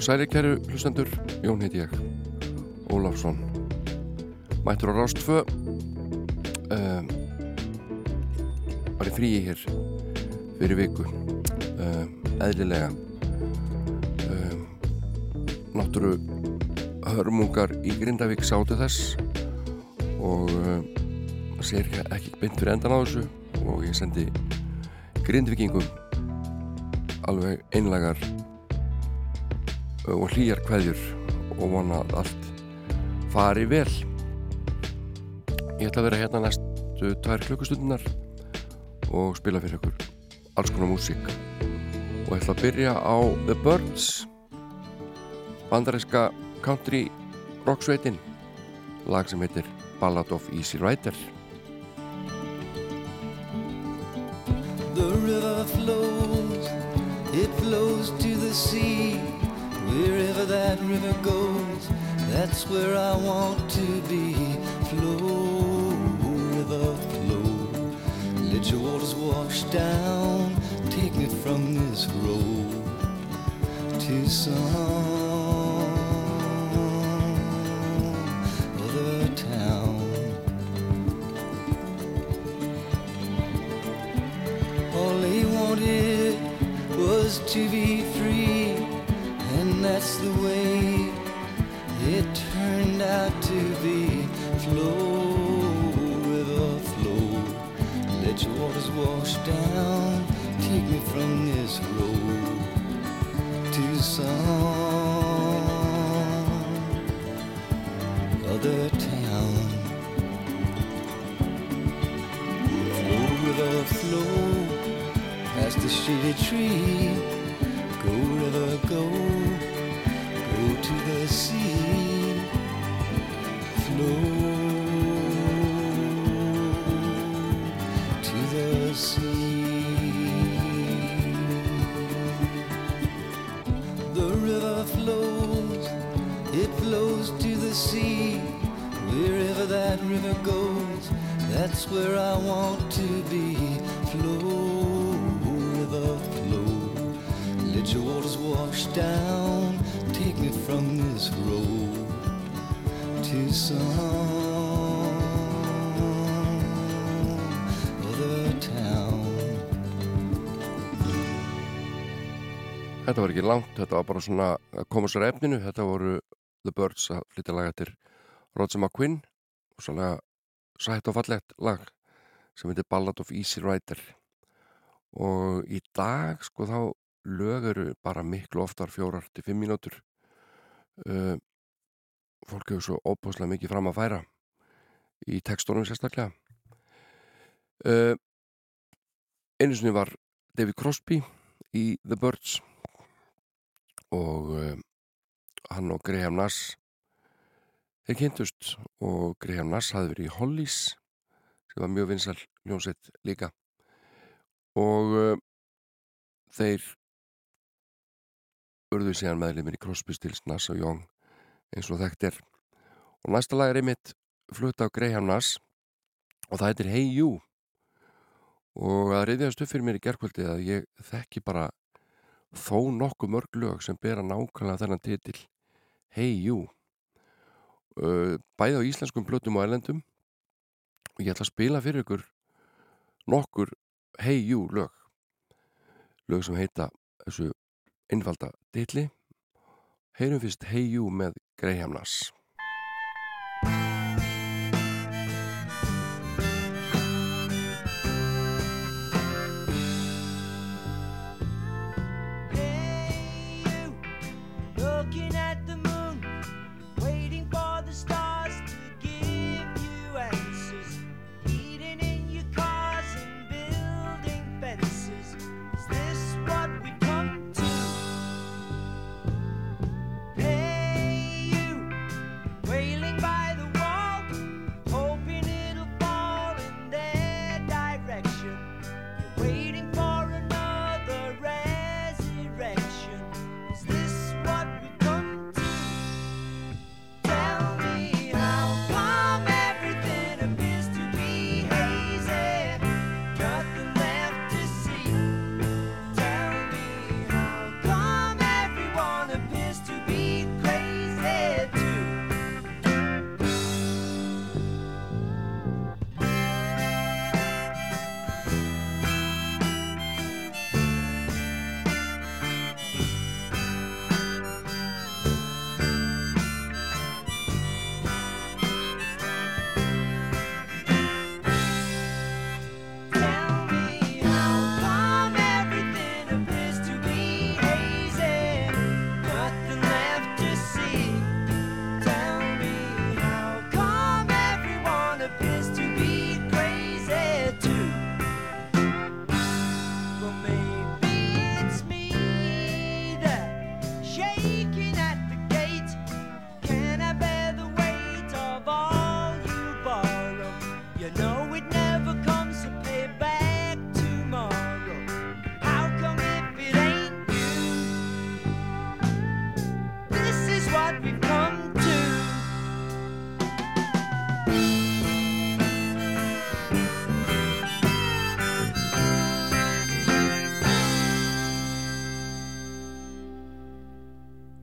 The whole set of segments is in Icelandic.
Og sæli kæru hlustendur, Jón heiti ég, Ólafsson. Mættur á Rástfö, uh, var í fríi hér fyrir viku, uh, eðlilega. Uh, náttúru hörmungar í Grindavík sátu þess og sér ekki beint fyrir endan á þessu og ég sendi Grindvikingum alveg einlagar og hlýjar hverjur og vona að allt fari vel. Ég ætla að vera hérna næstu tvær klukkustundunar og spila fyrir ykkur alls konar músík. Og ég ætla að byrja á The Birds bandaríska country rock sveitin lag sem heitir Ballad of Easy Rider. The river flows, it flows to the sea Wherever that river goes, that's where I want to be. Flow, river, flow. Let your waters wash down. Take me from this road to some wash down. Take me from this road to some other town. Flow, river, flow. Past the shady tree. Go, river, go, go to the sea, flow sea. Wherever that river goes, that's where I want to be. Flow, river, flow. Let your waters wash down, take me from this road to some other town. Þetta var ekki langt, þetta var bara svona að koma sér efninu, þetta voru The Birds að flytja laga til Roger McQuinn og svona sætt og fallegt lag sem heitir Ballad of Easy Rider. Og í dag sko þá lög eru bara miklu oftar fjórar til fimm mínútur. Uh, fólk hefur svo óbúslega mikið fram að færa í tekstónum sérstaklega. Uh, einu sinni var David Crosby í The Birds og uh, hann og Graham Nass þeir kynntust og Graham Nass hafði verið í Hollies sem var mjög vinsal hljómsveit líka. Og uh, þeir urðu síðan meðlimir í Crosby, Stills, Nass og Young eins og þekkt er. Og næsta lag er einmitt flutt af Graham Nass og það heitir Hey You. Og að reyðjast upp fyrir mér í gerkvöldi að ég þekki bara þó nokkuð mörg lög sem bera nákvæmlega þennan titil Hey You. Bæði á íslenskum blötum og erlendum. Og ég ætla að spila fyrir ykkur nokkur Hey You lög. Lög sem heita þessu einfalda titli. Heyrum fyrst Hey You með Graham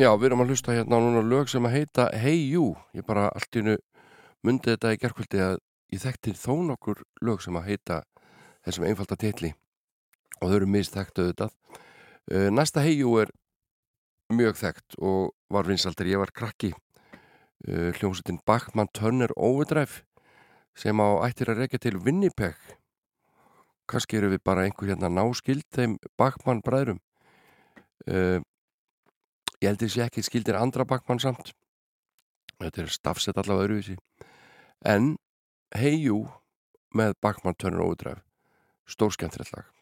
Já, við erum að hlusta hérna á núna lög sem að heita Hey You. Ég bara allt í hennu myndi þetta í gerkvöldi að ég þekkti þó nokkur lög sem að heita þessum einfalda titli og þau eru misþekkt auðvitað. Uh, næsta Hey You er mjög þekkt og var vinsaldur. Ég var krakki uh, hljómsveitin Bachmann Turner Overdrive sem á ættir að rekja til Winnipeg. Kannski eru við bara einhver hérna náskild þeim Bachmann bræðrum. Ég held þessi ekki skildir andra bakmann samt. Þetta er stafsett allavega öðruvísi. En Hey You með bakmann Turner Overdrive. Stórskjöntrið lag.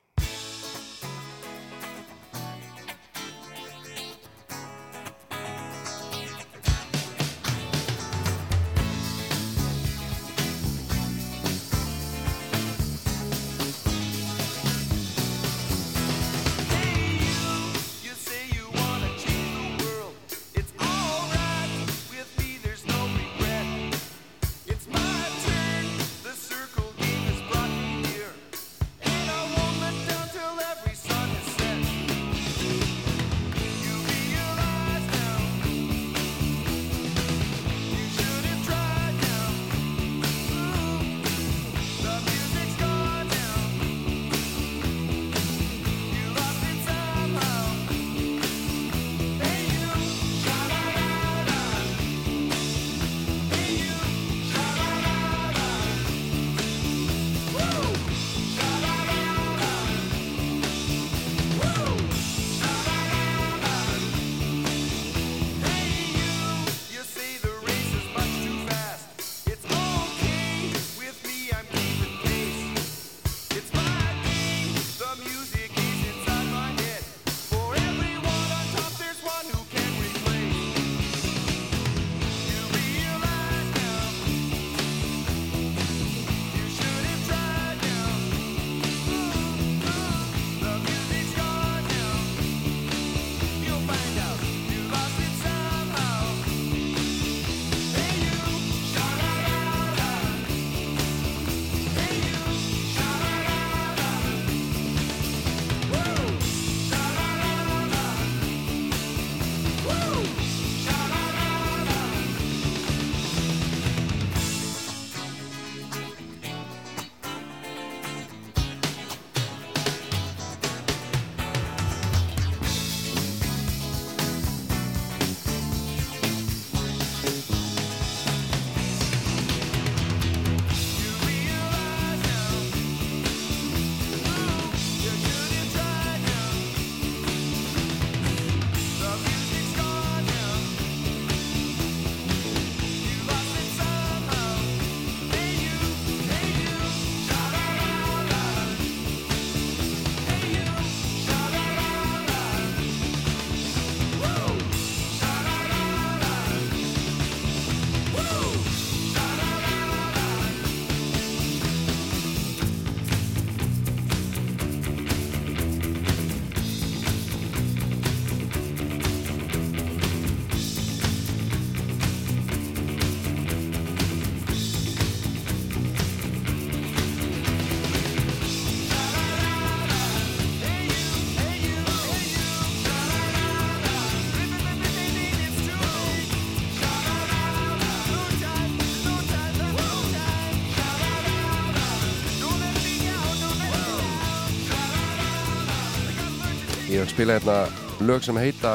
Er að spila hérna lög sem heita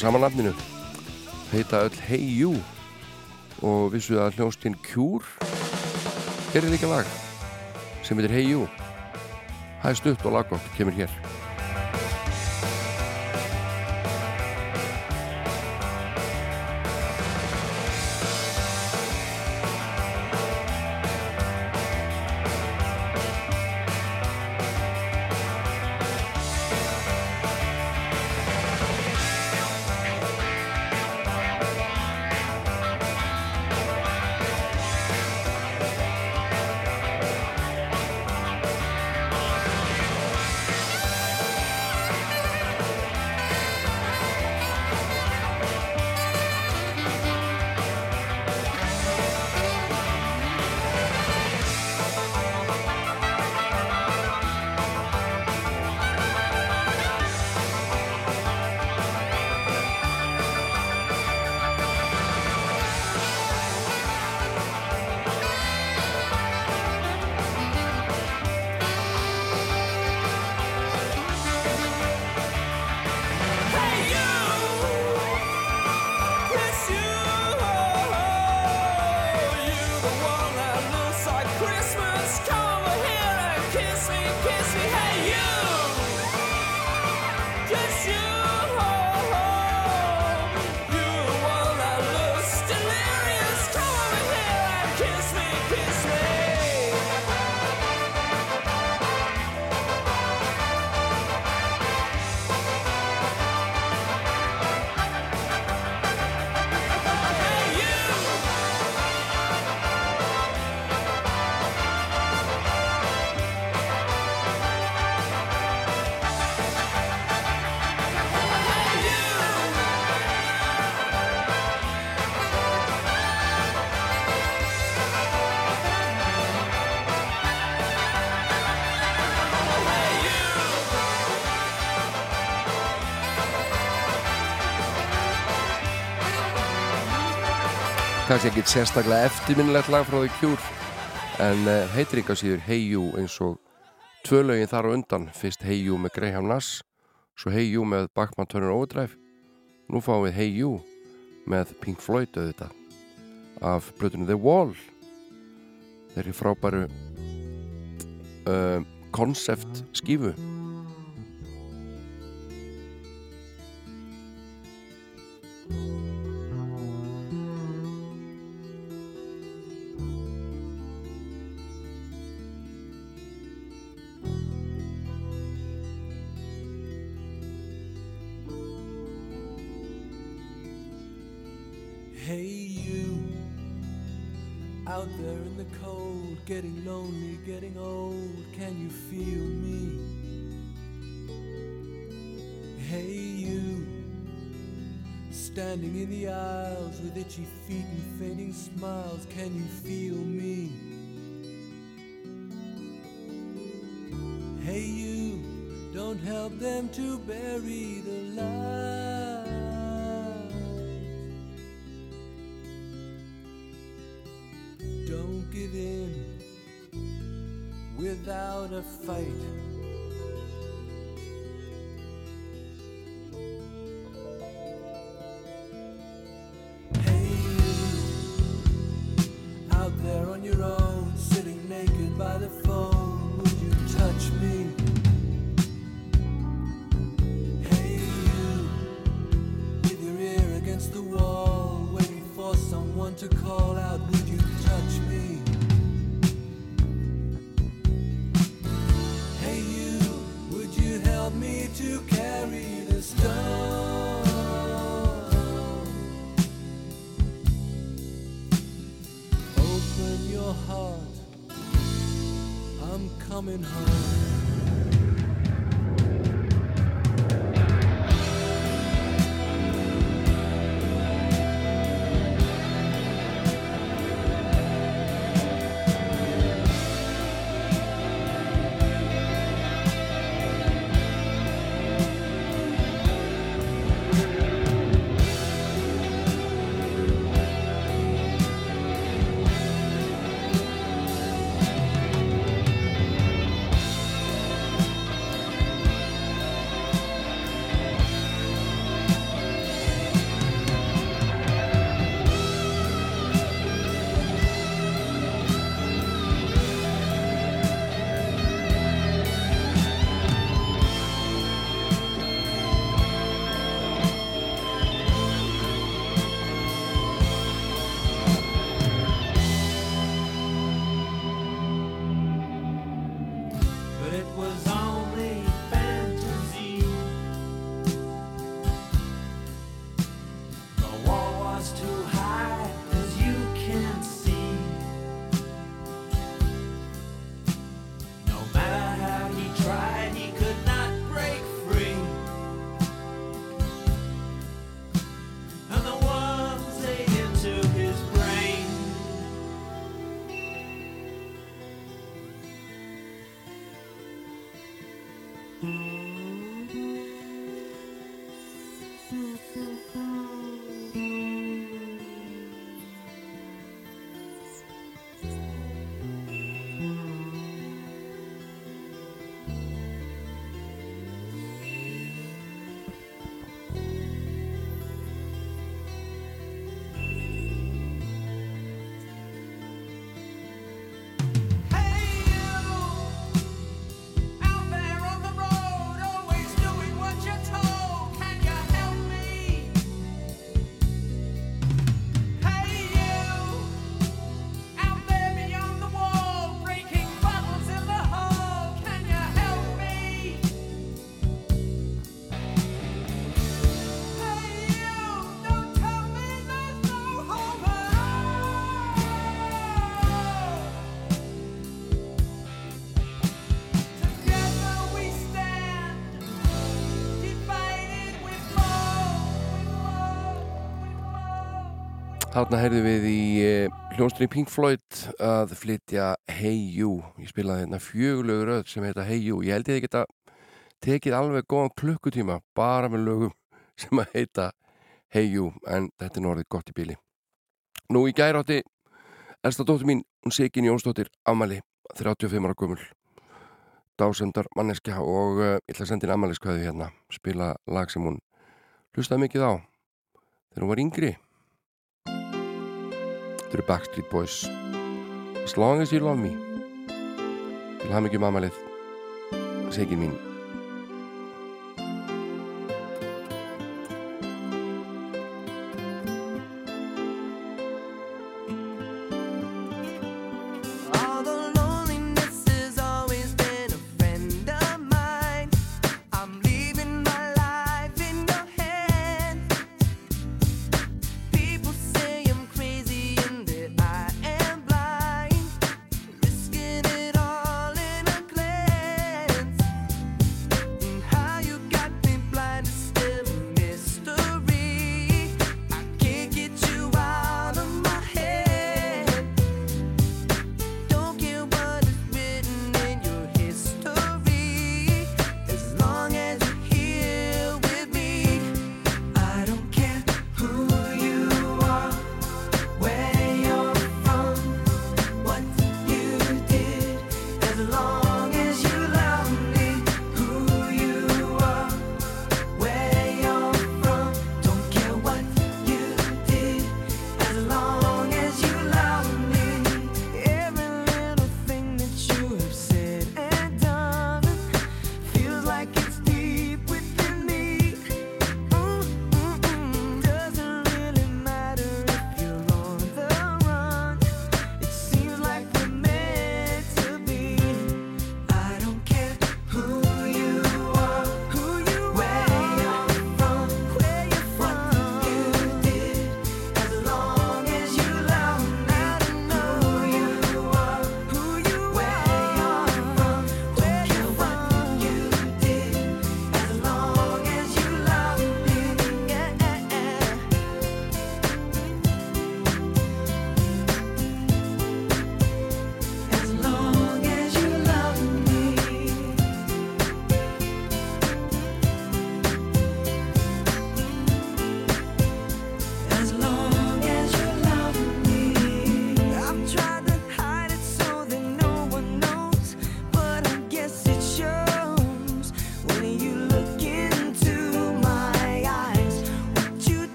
sama nafninu. Heita öll Hey You og vissu að hljónstinn Cure gerir líka lag sem heitir Hey You. Er stutt og laggótt, kemur hér. Kannski ekkit sérstaklega eftirminnilegt lag frá því kjúr en uh, heitir ykkar síður Hey You eins og tvö lögin þar á undan. Fyrst Hey You með Graham Nass svo Hey You með Bachman Turner Overdrive. Nú fáum við Hey You með Pink Floyd auðvitað af blötunum The Wall. Þeirri frábæru uh, konsept skífu. Hey, getting lonely, getting old. Can you feel me? Hey, you standing in the aisles with itchy feet and fainting smiles. Can you feel me? Hey, you don't help them to bury the light. Without a fight. Þarna heyrðum við í eh, hljónstri Pink Floyd að flytja Hey You. Ég spilaði hérna fjögulegu röð sem heita Hey You. Ég held ég að geta tekið alveg góðan klukkutíma bara með lögum sem að heita Hey You. En þetta er norðið gott í bíli. Nú í gærátti, elsta dóttur mín, hún Sigin Jónsdóttir, Amali, 35 ára gummul. Dásendar manneskja og uh, ég ætla að senda inn Amali skvæðu hérna. Spila lag sem hún hlustaði mikið á þegar hún var yngri. Þetta eru Backstreet Boys. As long as you love me. Til ham ekki mammalið Segin mín.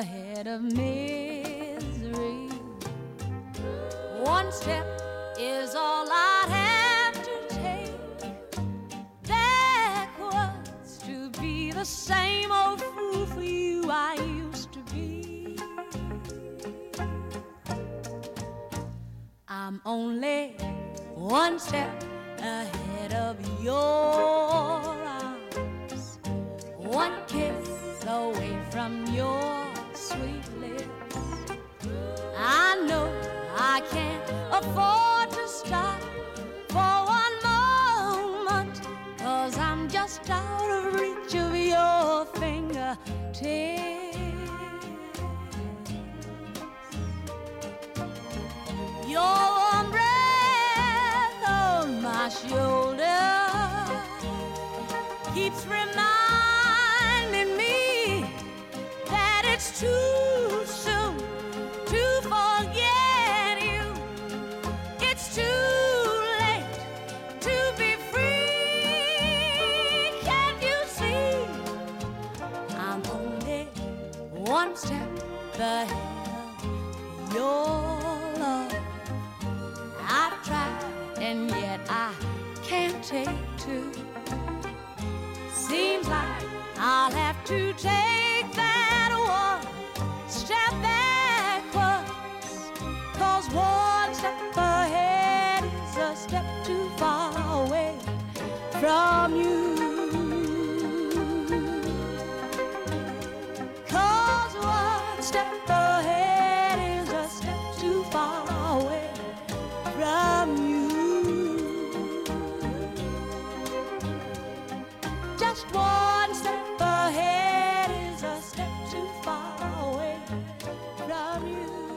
ahead of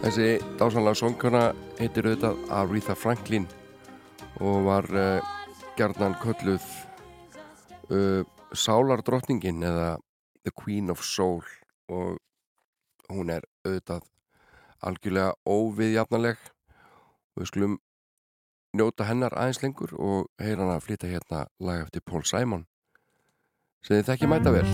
Þessi dásanlega songkona heitir auðvitað Aretha Franklin og var eh, uh, gerðan kölluð uh, Sálardrottningin eða The Queen of Soul og hún er auðvitað algjörlega óviðjafnaleg og við skulum njóta hennar aðeins lengur og heyra hann að flytja hérna lag eftir Pól Sæmón sem þið þekki mæta vel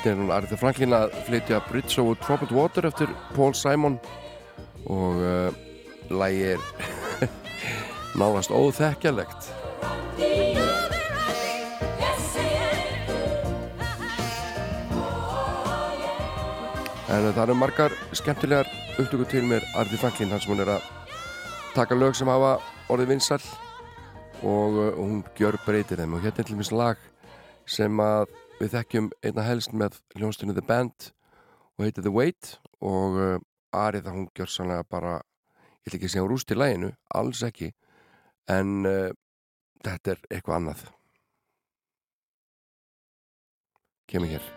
Þetta er nú Arður Franklín að flytja Bridge over Troubled Water eftir Paul Simon. Og eh, uh, lægi er náðast óþekkjalegt En eh, það eru margar skemmtilegar upptöku til mér Arði Franklín hans hún er að taka lög sem hafa orðið vinsall og, og hún gjör breytir þeim. Og hérna er til og meins lag sem að við þekkjum einna helst með hljónstunni The Band og heitir The Wait og uh, Ari það hún gjör sannlega bara ég vil ekki segja rúst í læginu, alls ekki en uh, þetta er eitthvað annað kemur hér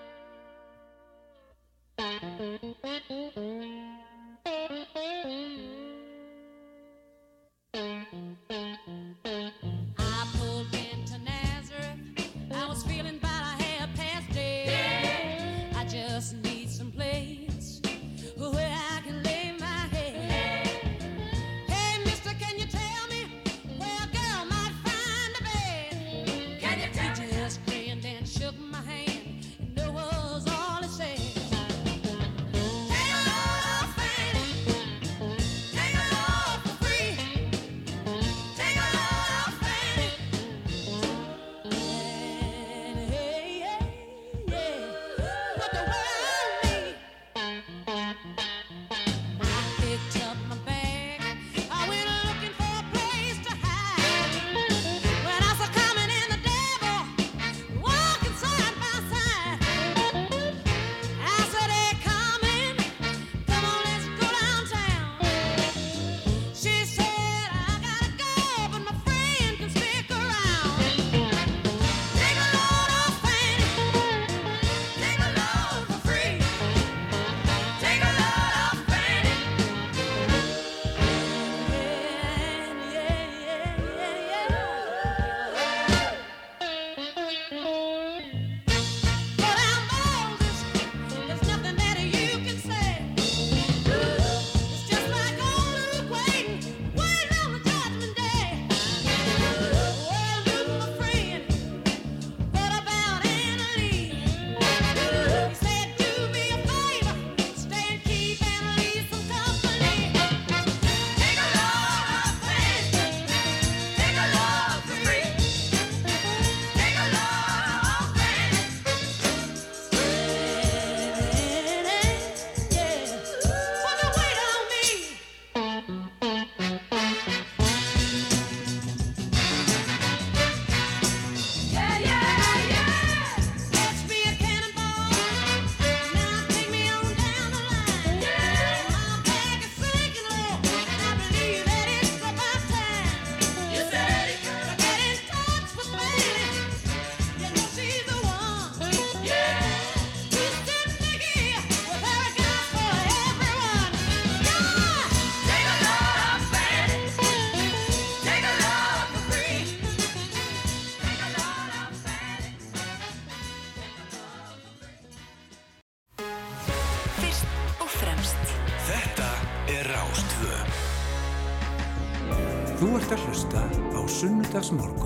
Sunnudagsmorgun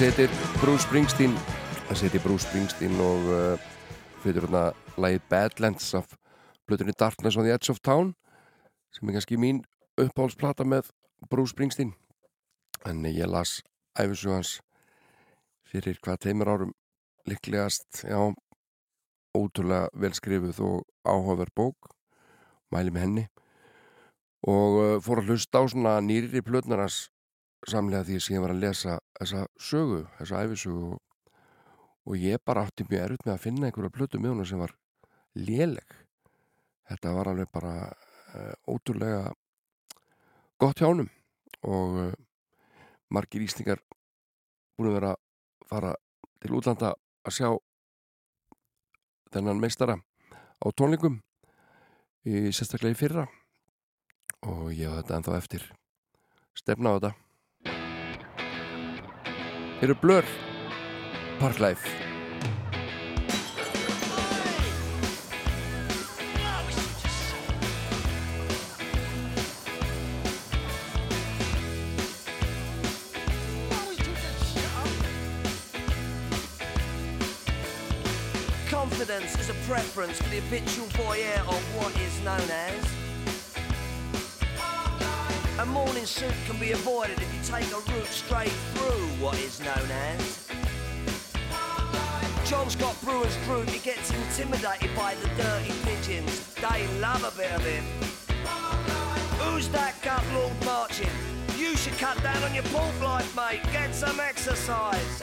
Þessi heitir Bruce Springsteen Þessi heitir Bruce Springsteen og uh, fyrir hérna lagið Badlands af blöðunni Darkness on the Edge of Town sem er kannski mín uppáhaldsplata með Bruce Springsteen. En ég las æfisug hans fyrir hvað teimur árum liklegast, já ótrúlega velskrifuð og áhugaverð bók mæli með henni og uh, fór að hlusta á svona nýri plötnarnas samlega því sem ég var að lesa þessa sögu, þessa æfisögu og, ég bara átti mjög erfitt með að finna einhverja plötu með hún sem var léleg. Þetta var alveg bara uh, ótrúlega gott hjá honum og uh, margir ísningar búin að vera að fara til útlanda að sjá þennan meistara á tónlingum í sérstaklega í fyrra. Og ég hafa þetta ennþá eftir stefna á þetta eru Blur Parklife Confidence is a preference for the habitual voyeur of what is known as. A morning suit can be avoided if you take a route straight through what is known as. John's got brewer's fruit, he gets intimidated by the dirty pigeons. They love a bit of him. Who's that gut lord marching? You should cut down on your pork life, mate. Get some exercise.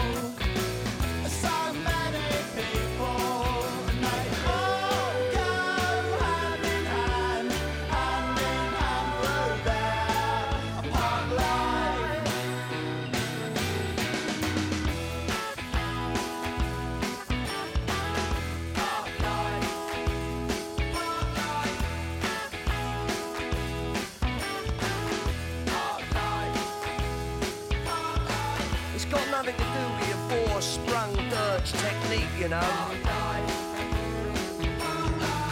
you know.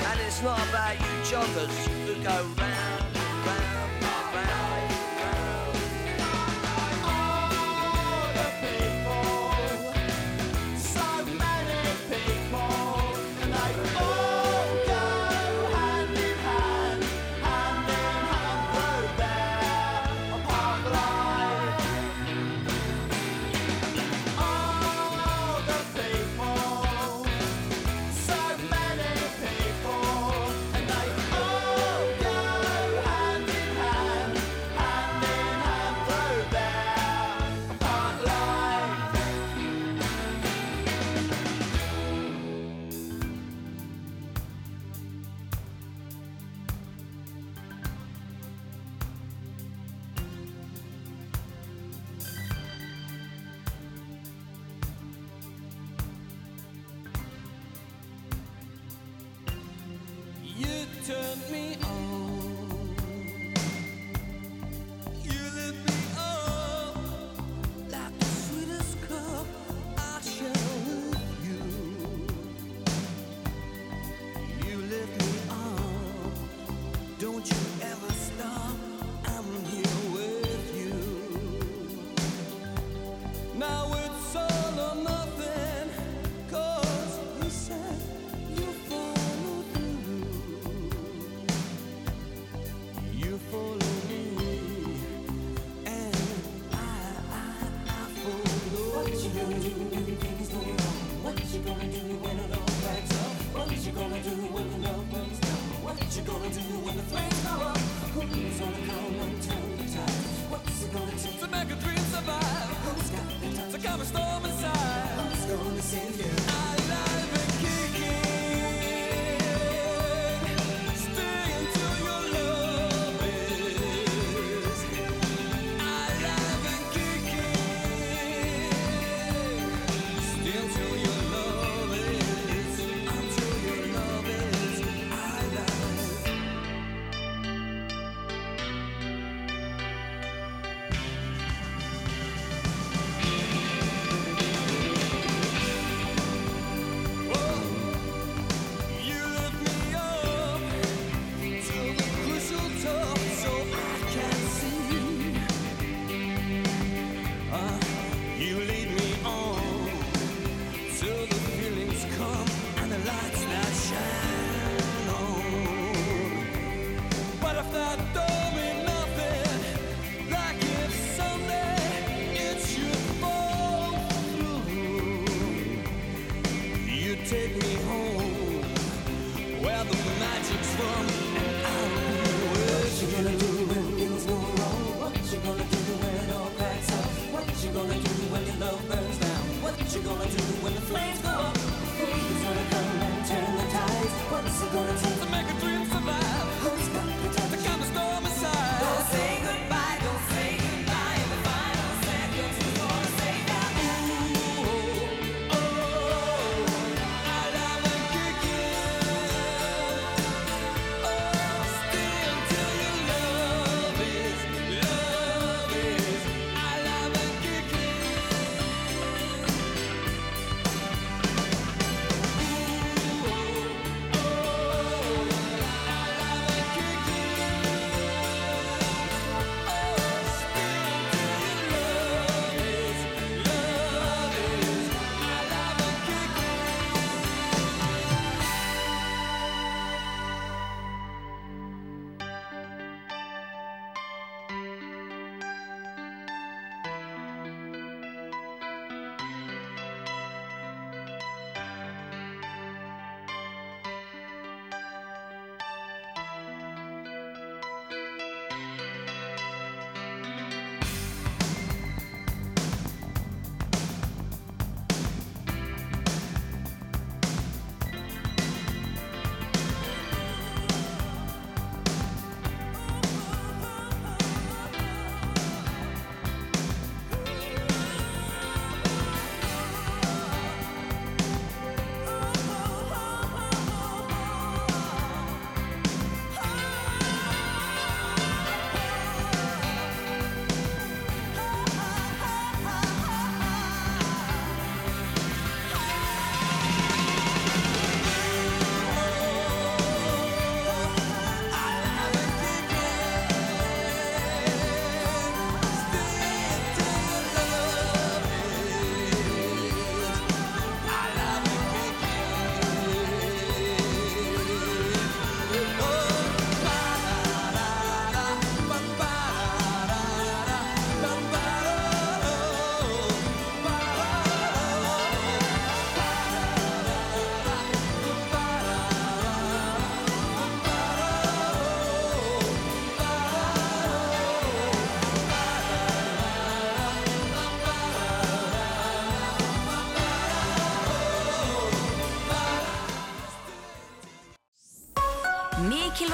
And it's not about you joggers who go round, round, round.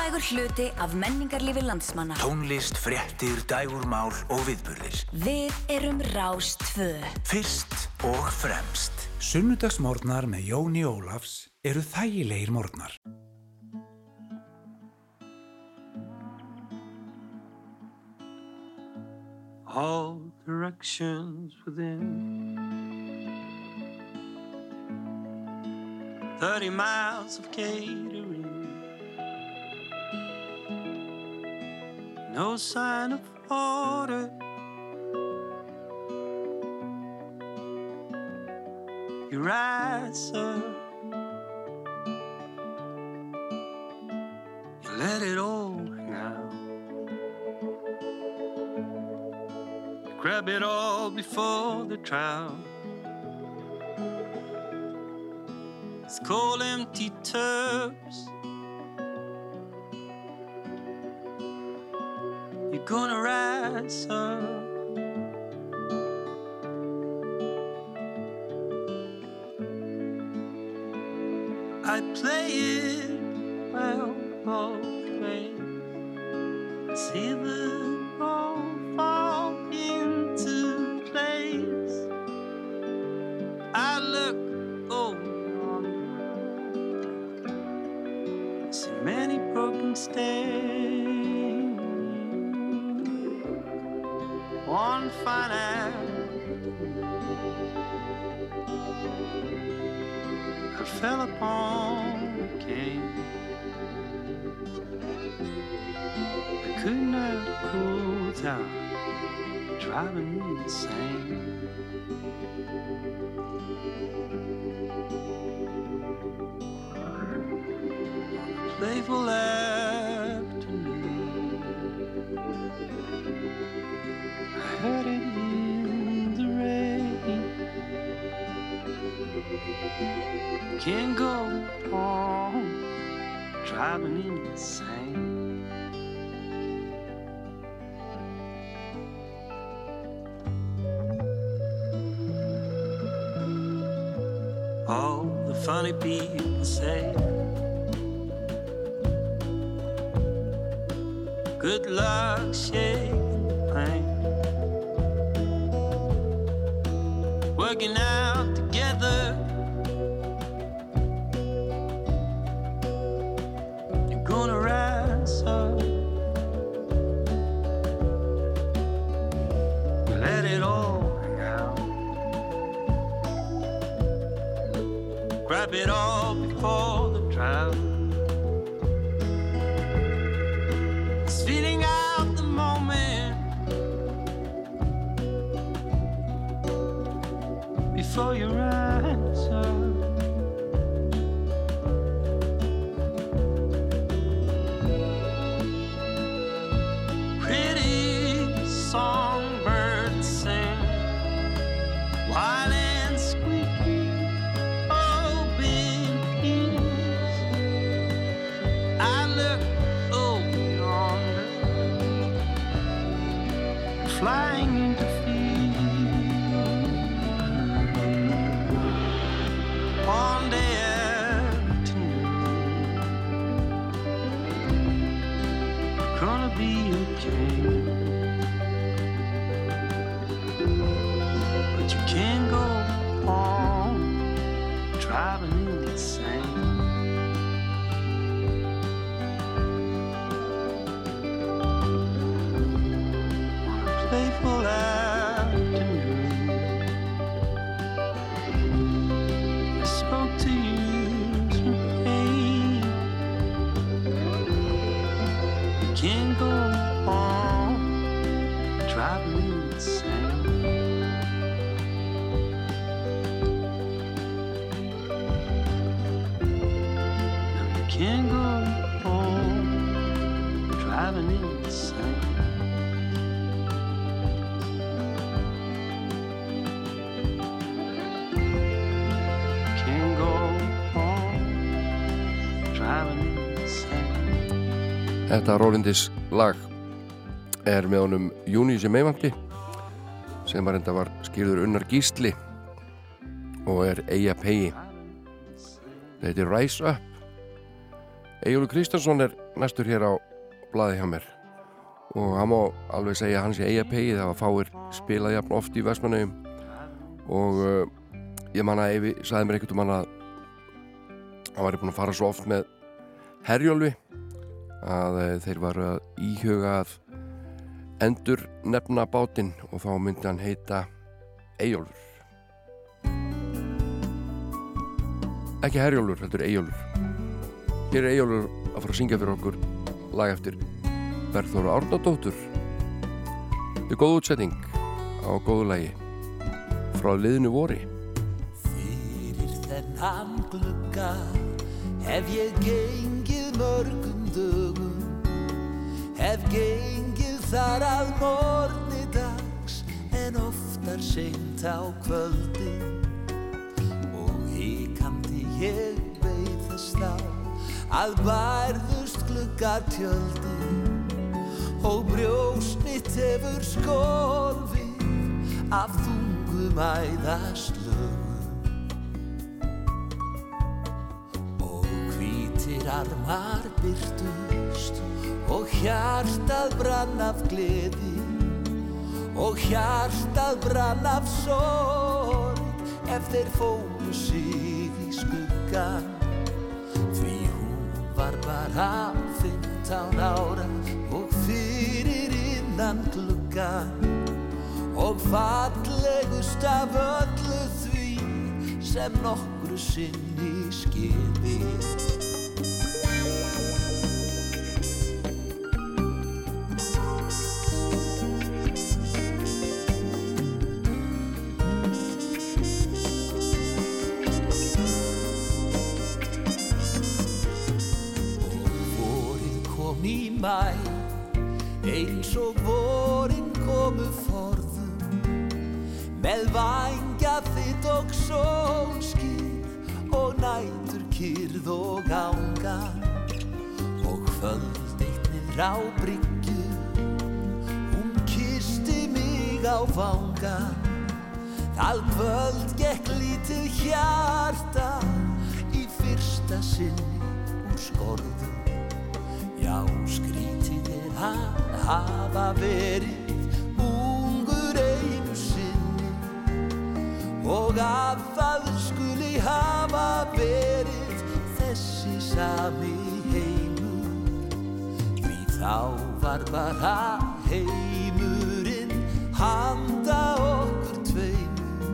Mikilvægur hluti af menningarlífi landsmanna. Tónlist, frettir, dægurmál og viðbörðir. Við erum Rástvö. Fyrst og fremst. Sunnudagsmórnar með Jóni Ólafs eru þægilegir mórnar. All directions within Thirty miles of cave no sign of order. You're right, sir. You let it all now. You grab it all before the trial. It's cold, empty tubs. Gonna rise up. I play it well, both Playful afternoon, I heard it in the rain. Can't go on driving insane. All the funny people say, Good luck Þetta Rólindis lag er með honum Júni sem meðvanti sem var enda var skýrður unnar gísli og er Eija Pegi. Þetta er Rise Up. Egilur Kristjánsson er næstur hér á blaði hjá mér. Og hann má alveg segja að hann sé Eija Pegi það var fáir spilað jafn oft í Vestmannaugum og uh, ég man að Eyvi sagði mér einhvern veginn að hann var búin að fara svo oft með Herjólfi að eh, þeir varu að íhuga að endur nefna bátinn og þá myndi hann heita Eyjólfur. Ekki Herjólfur, heldur Eyjólfur. Hér er Eyjólfur að fara að syngja fyrir okkur lag eftir Berþóru Árnadóttur. Þetta er góð útsetting á góðu lagi frá liðinu vori. Fyrir þennan glugga hef ég gengið mörgum dögum. Hef gengið þar að morni dags en oftar seint á kvöldi. Og hikandi ég beið þess þá að bærðust gluggatjöldi. Og brjóst mitt hefur skolfið af þungum æðaslögum. og hvítir armar byrtust og hjartað brann af gleði og hjartað brann af sorg ef þeir fóru sig í skuggan því hún var bara 15 ára og fyrir innan gluggan og fallegust af öllu því sem nokkru sinni skilið mæ. Eins og vorin komu forðum með vangja þitt og sólskýr og nætur kyrð og ánga og kvöld eitt niður á bryggju hún kisti mig á vanga. Það kvöld gekk lítið hjarta í fyrsta sinni úr skorðum Já, skrítið er að hafa verið ungur einu sinni og að það skuli hafa verið þessi sami heimur. Því þá var bara heimurinn handa okkur tveimur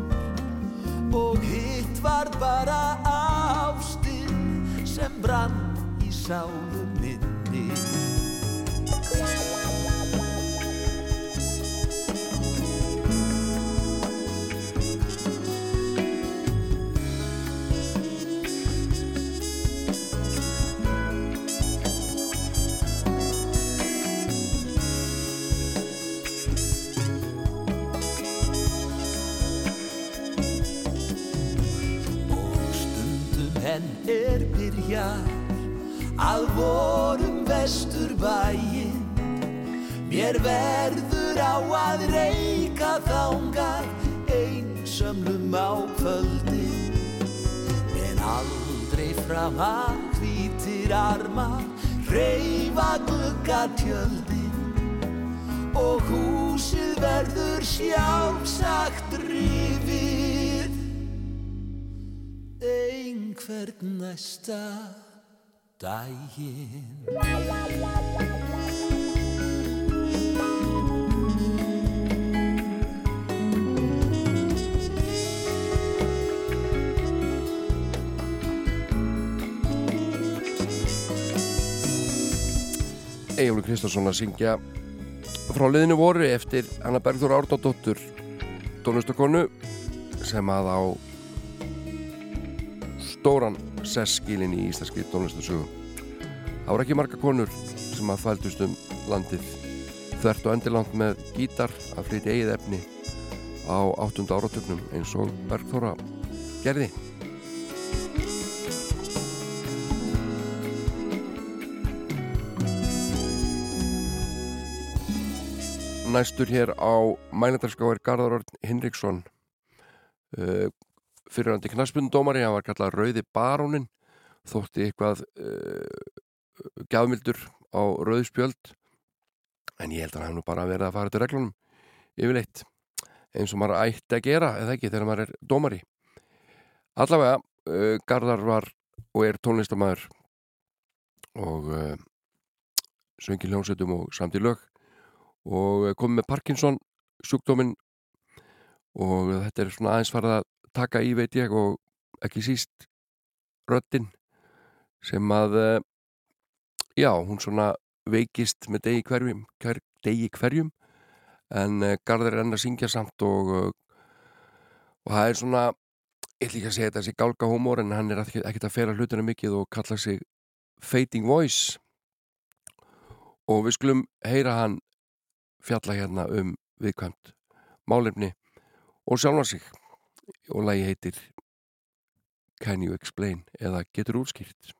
og hitt var bara ástin sem brann í sálu byrjar að vorum vestur bæinn mér verður á að reyka þangað einsömmlum á kvöldin en aldrei fram að hvítir armar reyfa gluggatjöldin og húsið verður sjálfsagt einhvern næsta daginn. Egilur Kristjánsson að syngja frá liðinu voru eftir Anna Bergþór Árdóttur tónlistakonu sem að á stóran sesskilin í íslenski tónlistasögu. Það voru ekki marga konur sem að fældust um landið þvert og endilangt með gítar að flytja eigið efni á áttunda áratögnum eins og Bergþóra gerði. Næstur hér á mælendarská er Garðar Örn Hinriksson uh, fyrirhandi knaspundómari, hann var kallað Rauði Barónin þótti eitthvað uh, gafmildur á Rauðspjöld en ég held að hann nú bara verið að fara til reglunum yfirleitt eins og maður ætti að gera eða ekki þegar maður er dómari. Allavega uh, Garðar var og er tónlistamæður og uh, söngi hljómsveitum og samt í lög og komið með Parkinson sjúkdóminn og þetta er svona aðeins farið að taka í veit ég og ekki síst röddinn sem að eh, já, hún svona veikist með degi hverjum, hver, degi hverjum en uh, Garðar er enn að syngja samt og uh, og það er svona ég ætla ekki að segja þetta þessi gálga humor en hann er ekkert að fera hlutinu mikið og kalla sig Fading Voice. Og við skulum heyra hann fjalla hérna um viðkvæmt málefni og sjálfa sig og lagi heitir Can You Explain eða Getur útskýrt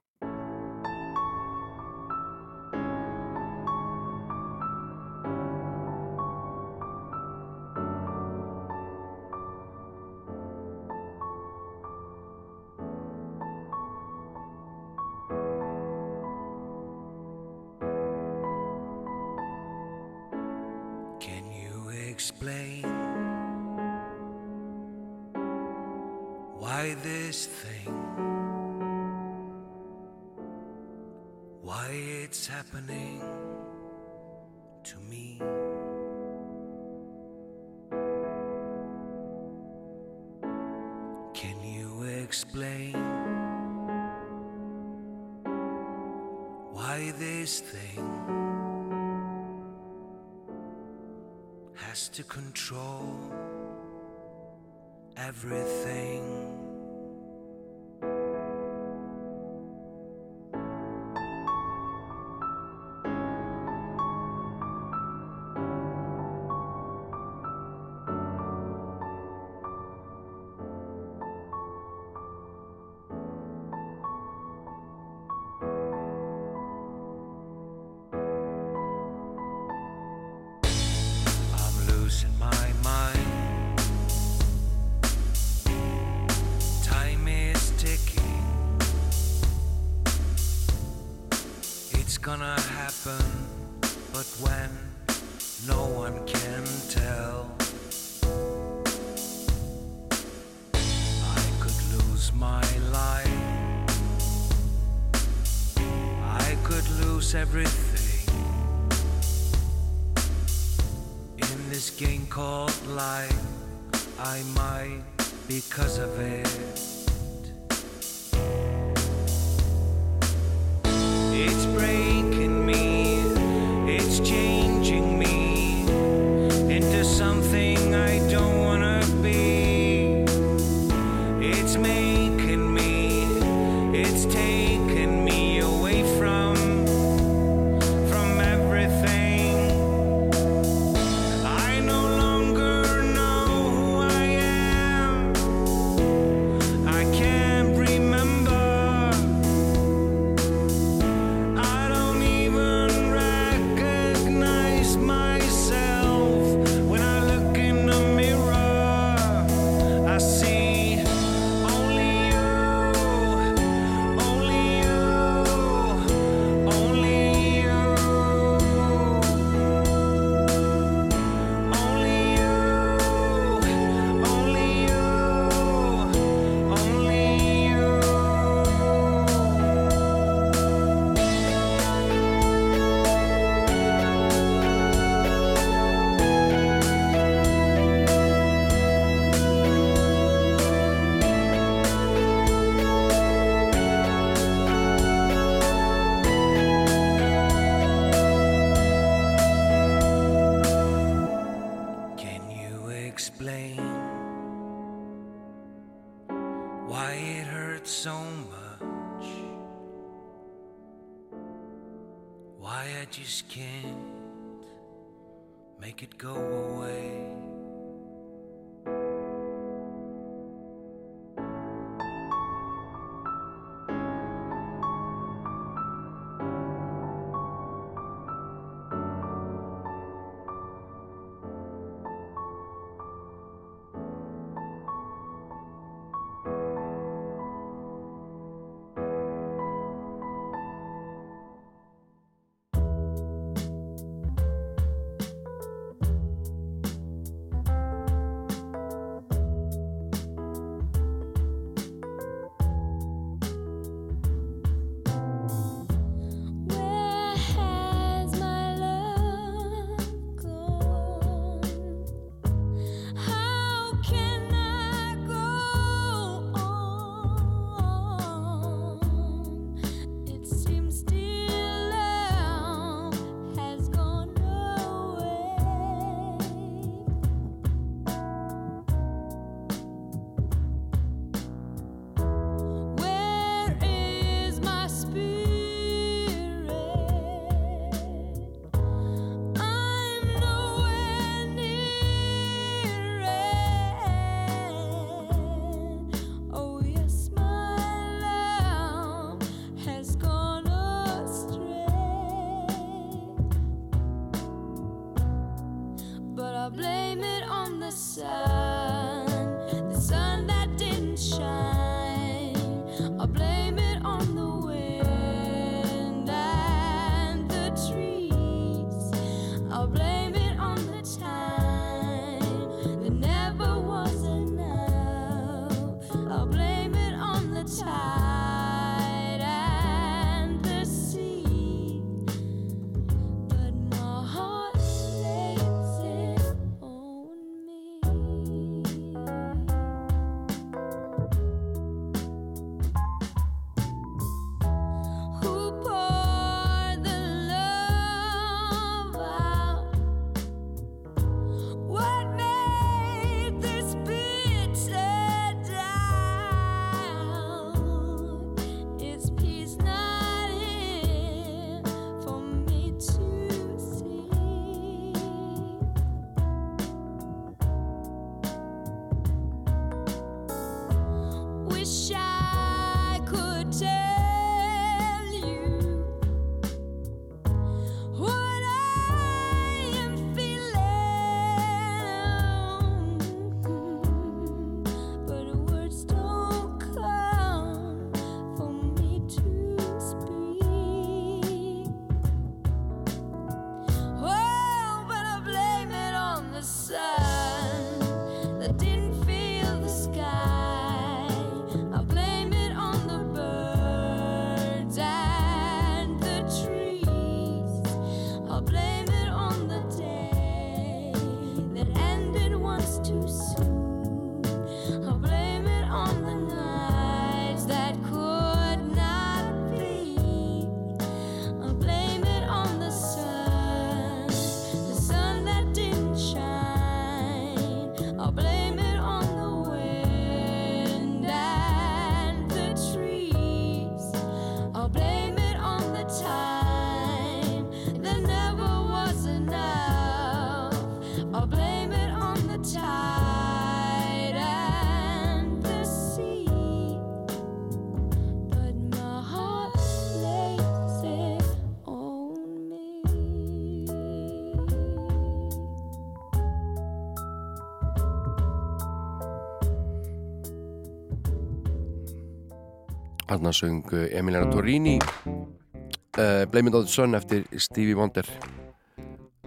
Þarna söng Emiliana Torrini uh, Blame It On The Sun eftir Stevie Wonder.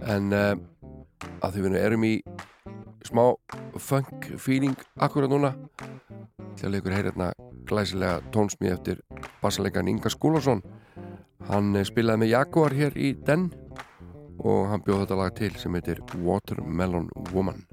En uh, að því við erum í smá funk feeling akkurat núna til að leikur heyra hérna glæsilega tónsmið eftir bassalegan Inga Skúlason. Hann eh, spilaði með Jaguar hér í Den og hann bjóð þetta lag til sem heitir Watermelon Woman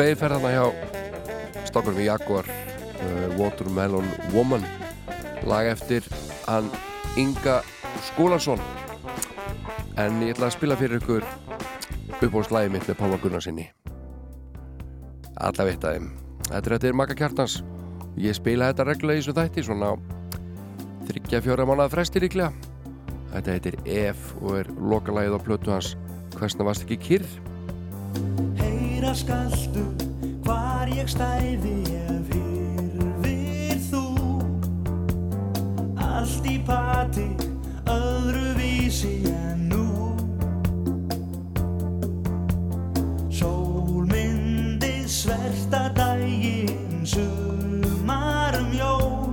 Þarna hjá stokkur við Jaguar uh, Watermelon Woman. Lag eftir hann Inga Skúlason. En ég ætla að spila fyrir ykkur uppbóðslæði mitt með Pálma Gunnarsinni Alla veit að Þetta er eftir Maka Kjartans. Ég spila þetta reglulega í þessu þætti svona þryggja fjóra mánuða fresti líklega. Þetta heitir Ef og er lokalægið á plötu hans Hversna varst ekki kyrr? Heyra skaltu hvar ég stæði ef hyrfir þú. Allt í pati öðru vísi en nú. Sól myndi sverta daginn sumarum jól.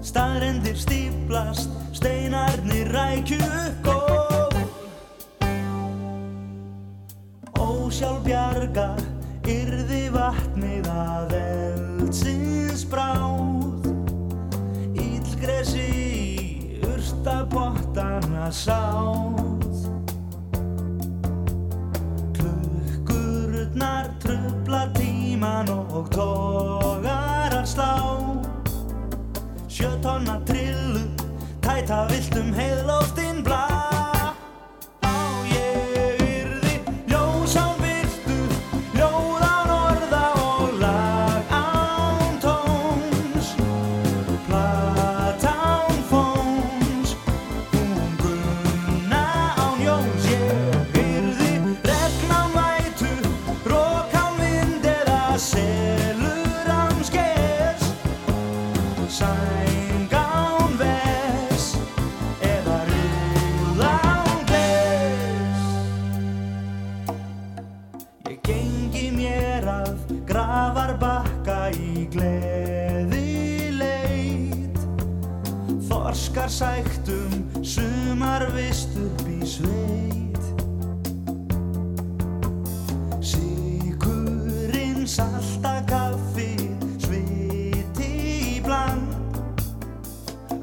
Staðrendir stíplast, steinarnir rækju gól Ósjálf bjarga yrði að eldsins bráð. Ílgresi í urtabottana sáð. Klukkurnar trubla tíman og togar að slá. Sjö tonna trillu, tæta viltum heiðlóftin Þorskar sæktum sumar vist upp í sveit. Sigurinn salta kaffi sviti í bland.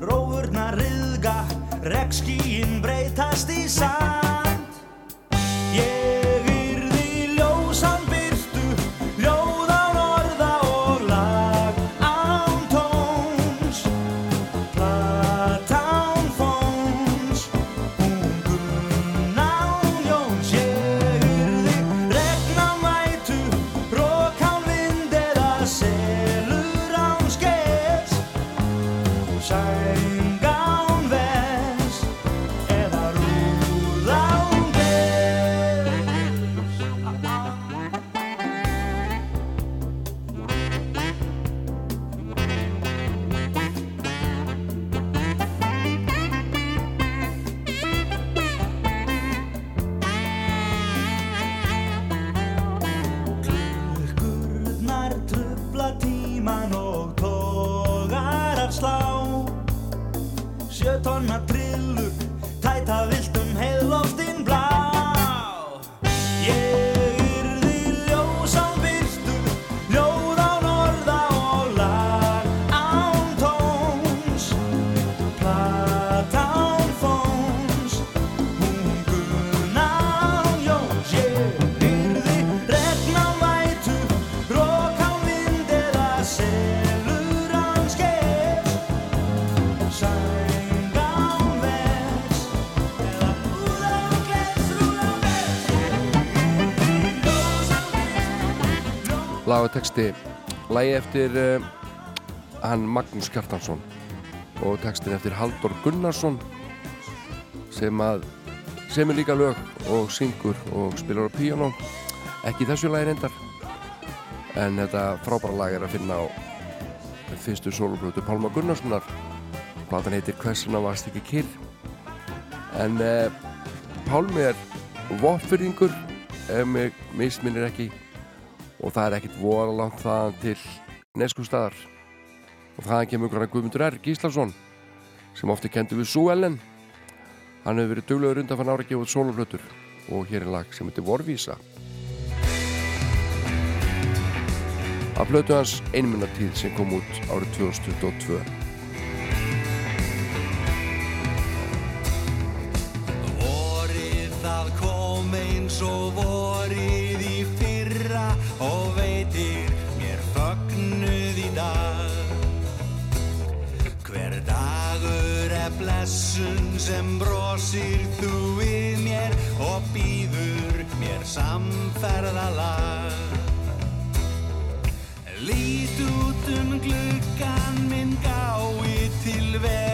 Rófurnar riðga, regnskíin breytast í sand Lag og texti. Lagi eftir uh, hann Magnús Kjartansson og textin eftir Haldur Gunnarsson sem að semur líka lög og syngur og spilar á píanó. Ekki þessu lagi reyndar en þetta frábæra lag er að finna á fyrstu soloplötu Pálma Gunnarssonar. Platan heitir Hversuna varst ekki kyrr? En uh, Pálmi er voffyrðingur ef mig misminnir ekki og það er ekkit voru langt þaðan til neskustadar og þaðan kemur grann Guðmundur R. Gíslason sem ofti kendi við Sú Ellen. Hann hefur verið duglegur undan fann ára að gefa út sóluflötur og hér er lag sem heitir Vorvísa. Af plötu hans einmunnatíð sem kom út árið 2022 Vorið það kom eins og vorið blessun sem brosir þú við mér og býður mér samferðalag. Lít út um gluggan minn gái til verð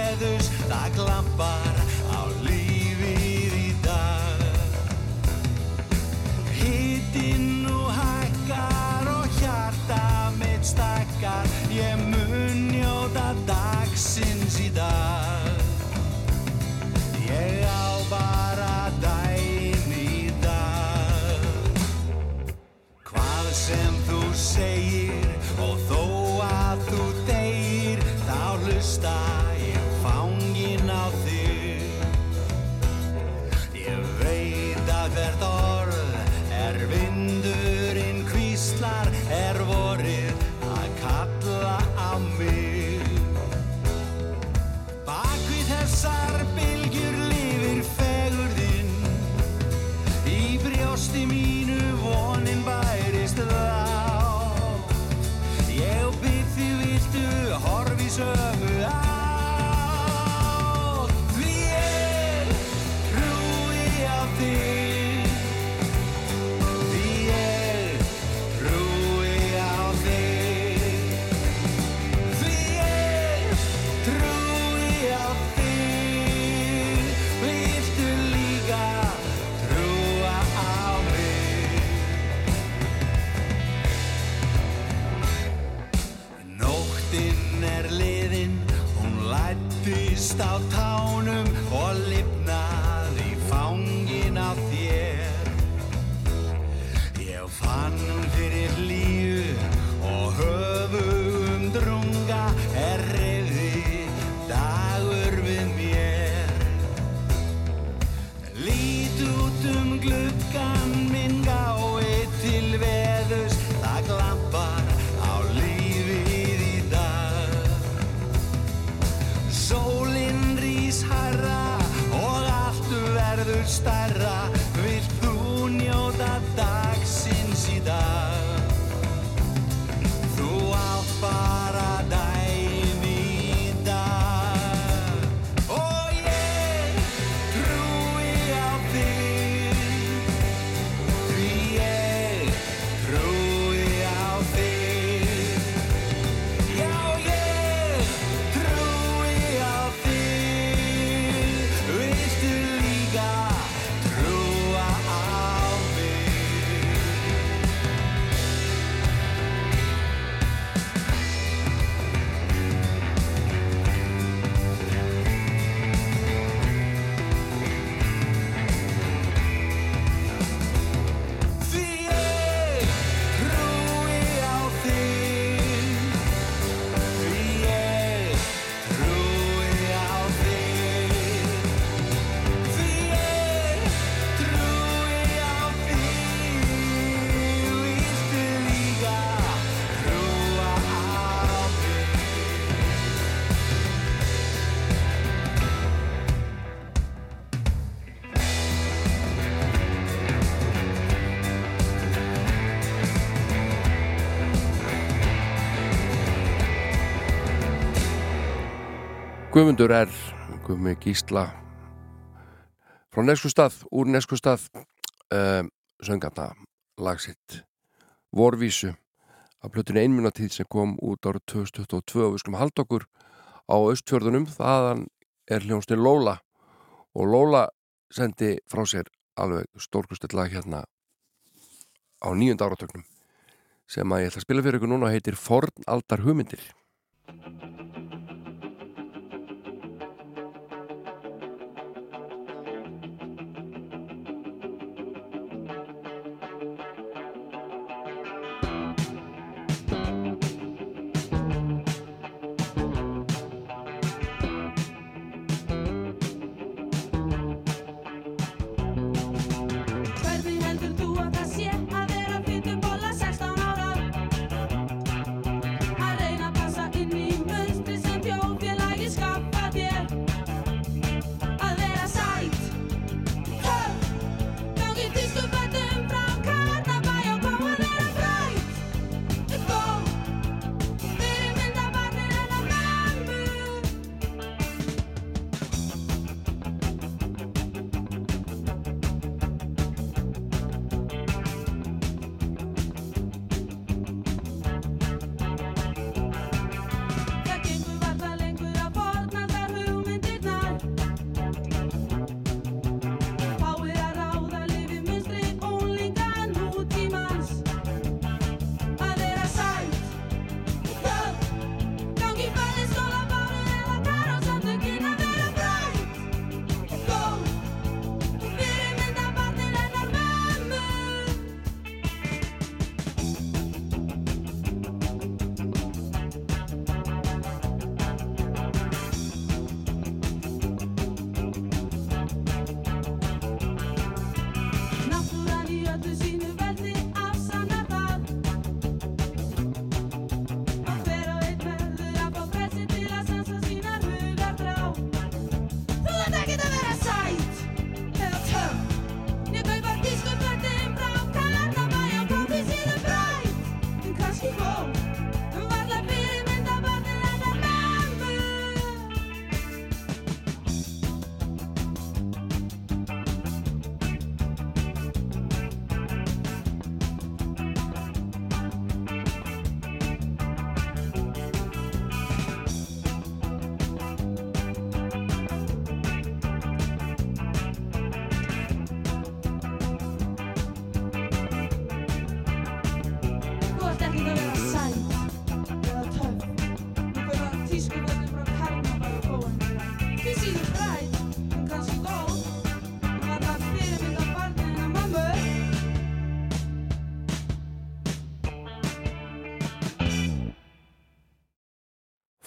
Guðmundur er Guðmund Gísla. Frá Neskustad, úr Neskustad um, ehm, söngata lagsitt Vorvísu. Af blötinu einminnatíð sem kom út ára 2022 og við skulum halda okkur á austfjörðunum þaðan er hljónstinn Lóla og Lóla sendi frá sér alveg stórkustið lag hérna á nýjönda áratöknum sem að ég ætla að spila fyrir ykkur núna heitir Fornaldar hugmyndir.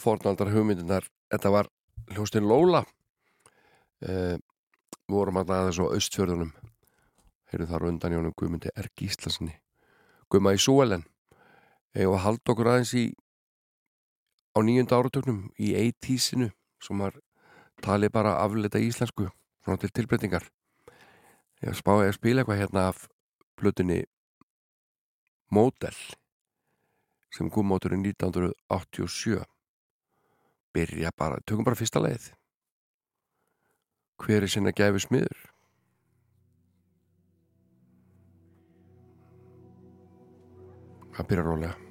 Fornaldar hugmyndinar þetta var hljóstin Lóla uh, við vorum alltaf aðeins á austfjörðunum. Heyrðu þar undan Jónum Guðmundi R. Gíslasinni Guðma í Súelen. Eða halda okkur aðeins í á nýjunda áratögnum í 80-sinu sem var talið bara afleita íslensku svona til tilbreytingar. Ég spáði að spila eitthvað hérna af blötunni Model sem kom móturinn 1987 byrja bara, tökum bara fyrsta leið hver er sinna gæfi smiður? Það byrja rólega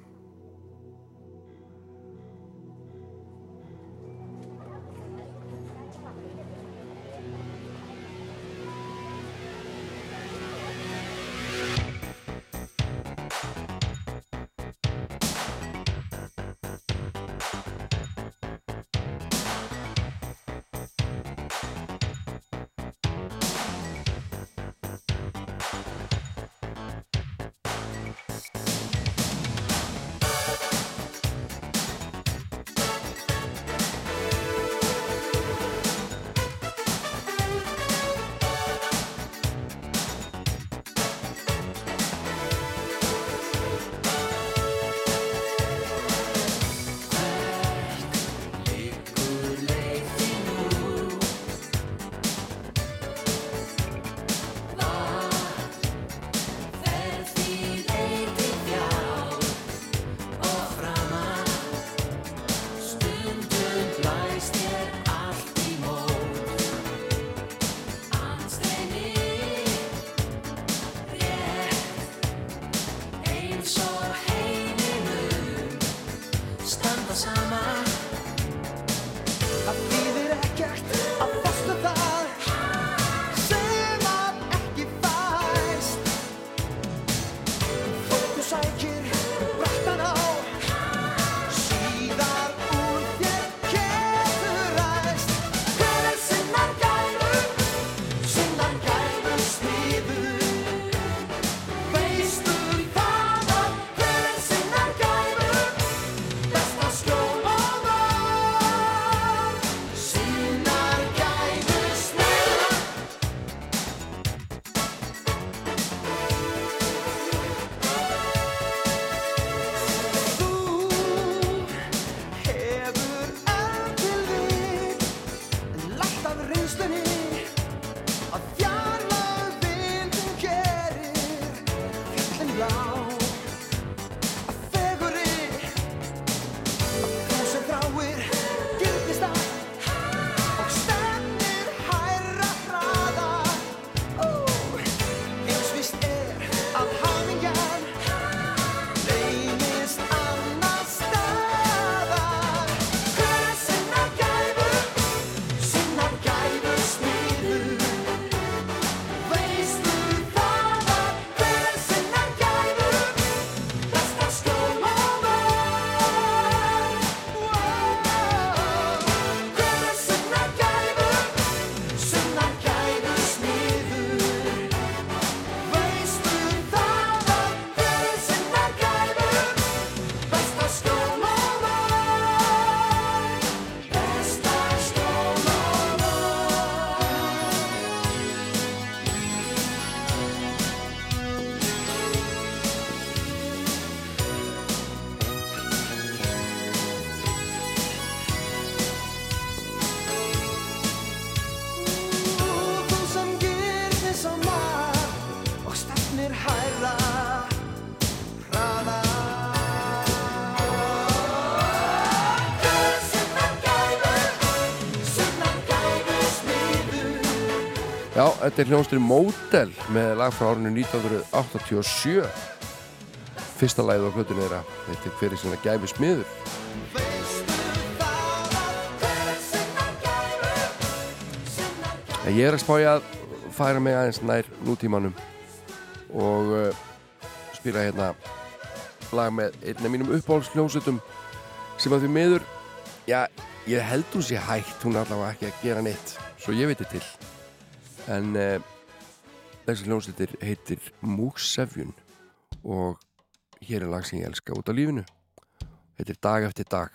show. Þetta er hljónstur Model með lag frá árinu 1987 Fyrsta lagið á plötunni þeirra Þetta er hverið sinna gæfi smiður. Ég er að spája að færa mig aðeins nær nútímanum og uh, spila hérna lag með einn af mínum uppáhaldsljónsutum sem að því miður já, ég held hún sé hægt hún er allavega ekki að gera neitt svo ég veit til en uh, þessi hljónsutir heitir Múksefjun og hér er lag sem ég elska út á lífinu. Er dag eftir dag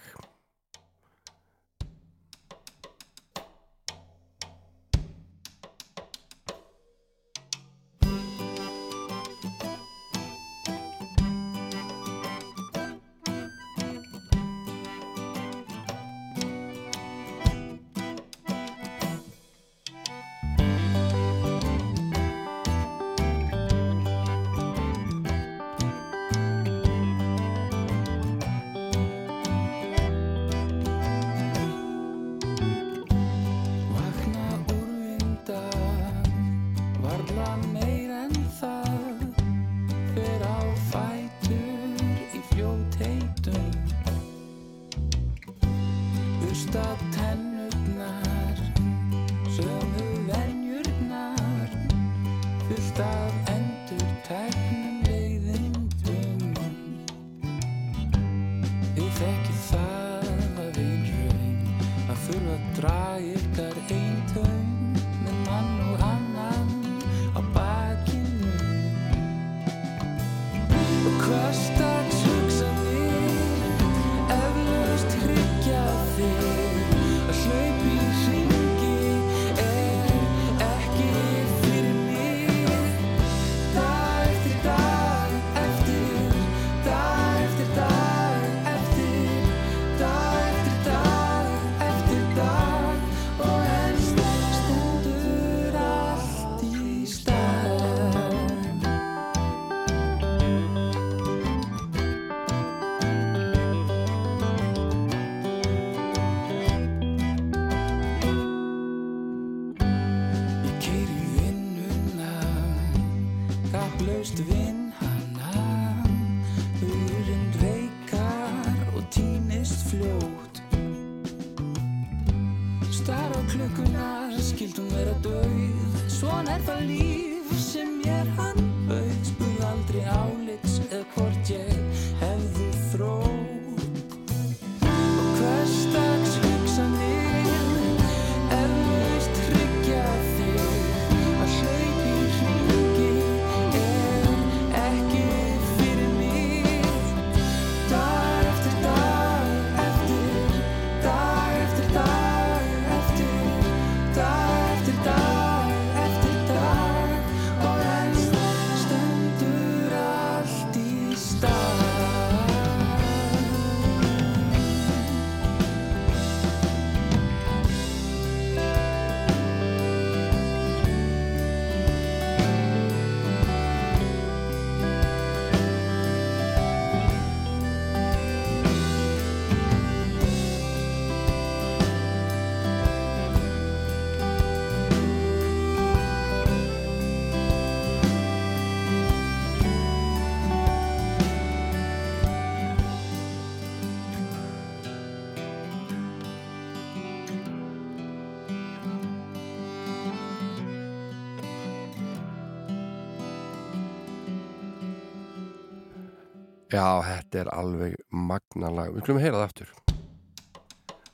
Já, þetta er alveg magna lag. Við skulum að heyra það aftur.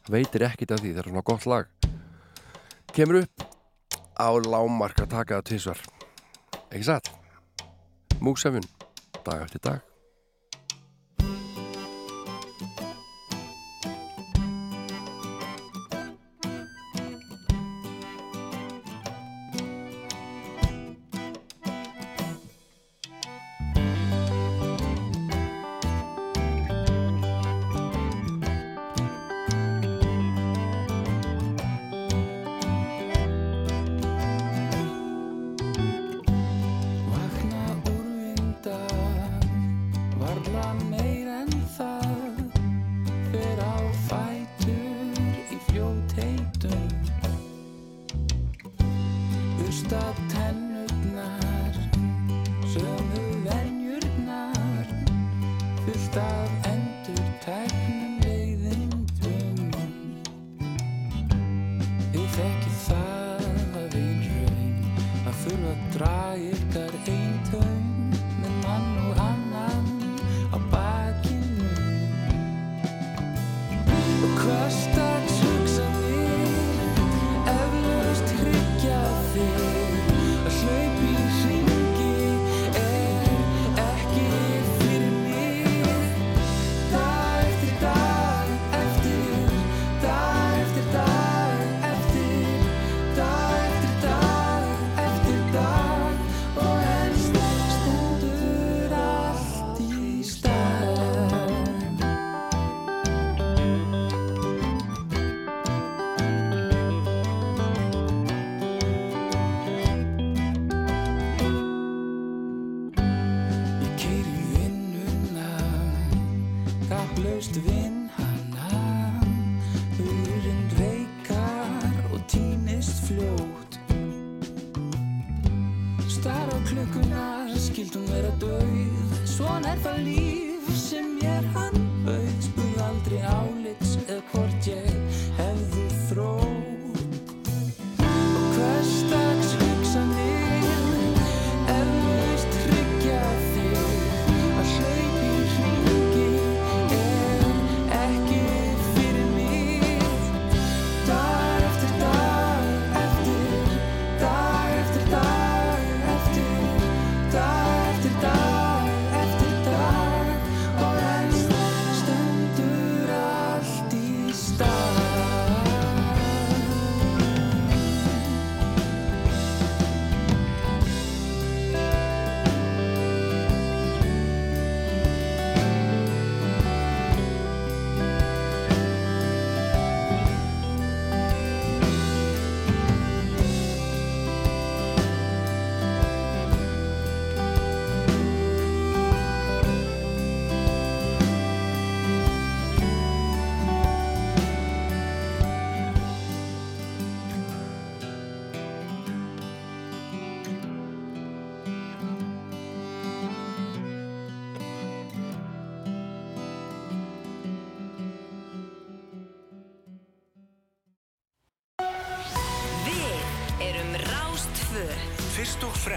Það veitir ekkit af því, þetta er svona gott lag. Kemur upp á lámarka takaða tísvar. Ekki satt? Múksefjun, dag eftir dag.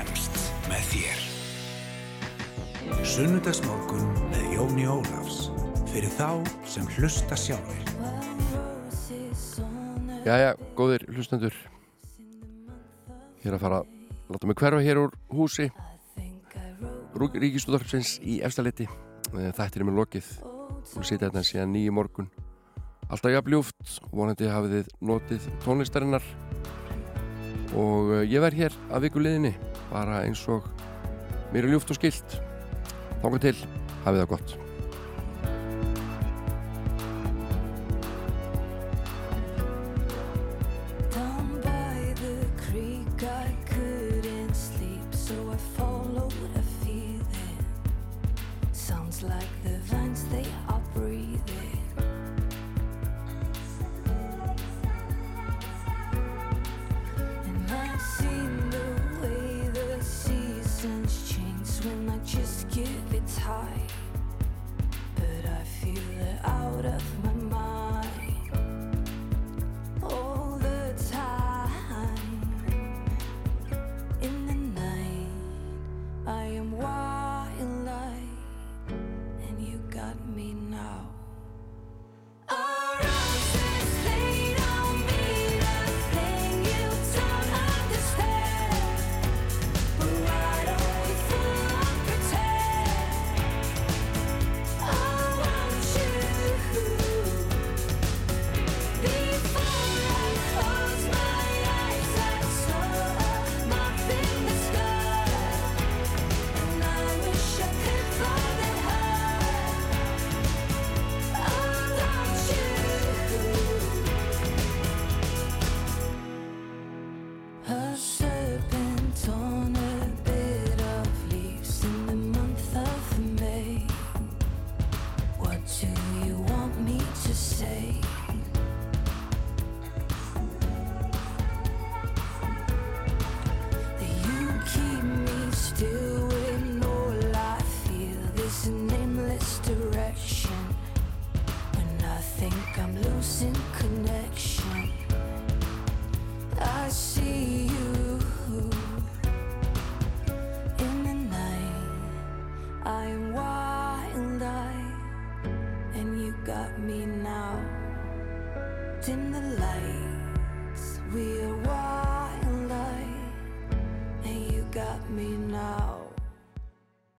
fremst með þér. Sunnudagsmorgun með Jóni Ólafs. Fyrir þá sem hlusta sjálfur. Jæja, góðir hlustendur. Ég er að fara að láta mig hverfa hér úr húsi. Ríkistúðarfsins í efstaletti. Eh, Þættir er mér lokið. Við sitja hérna síðan nýju morgun. Alltaf jafnljúft. Vonandi hafið þið notið tónlistarinnar. Og eh, ég verð hér að viku liðinni bara eins og mér er ljúft og skilt. Þángu til, hafið það gott.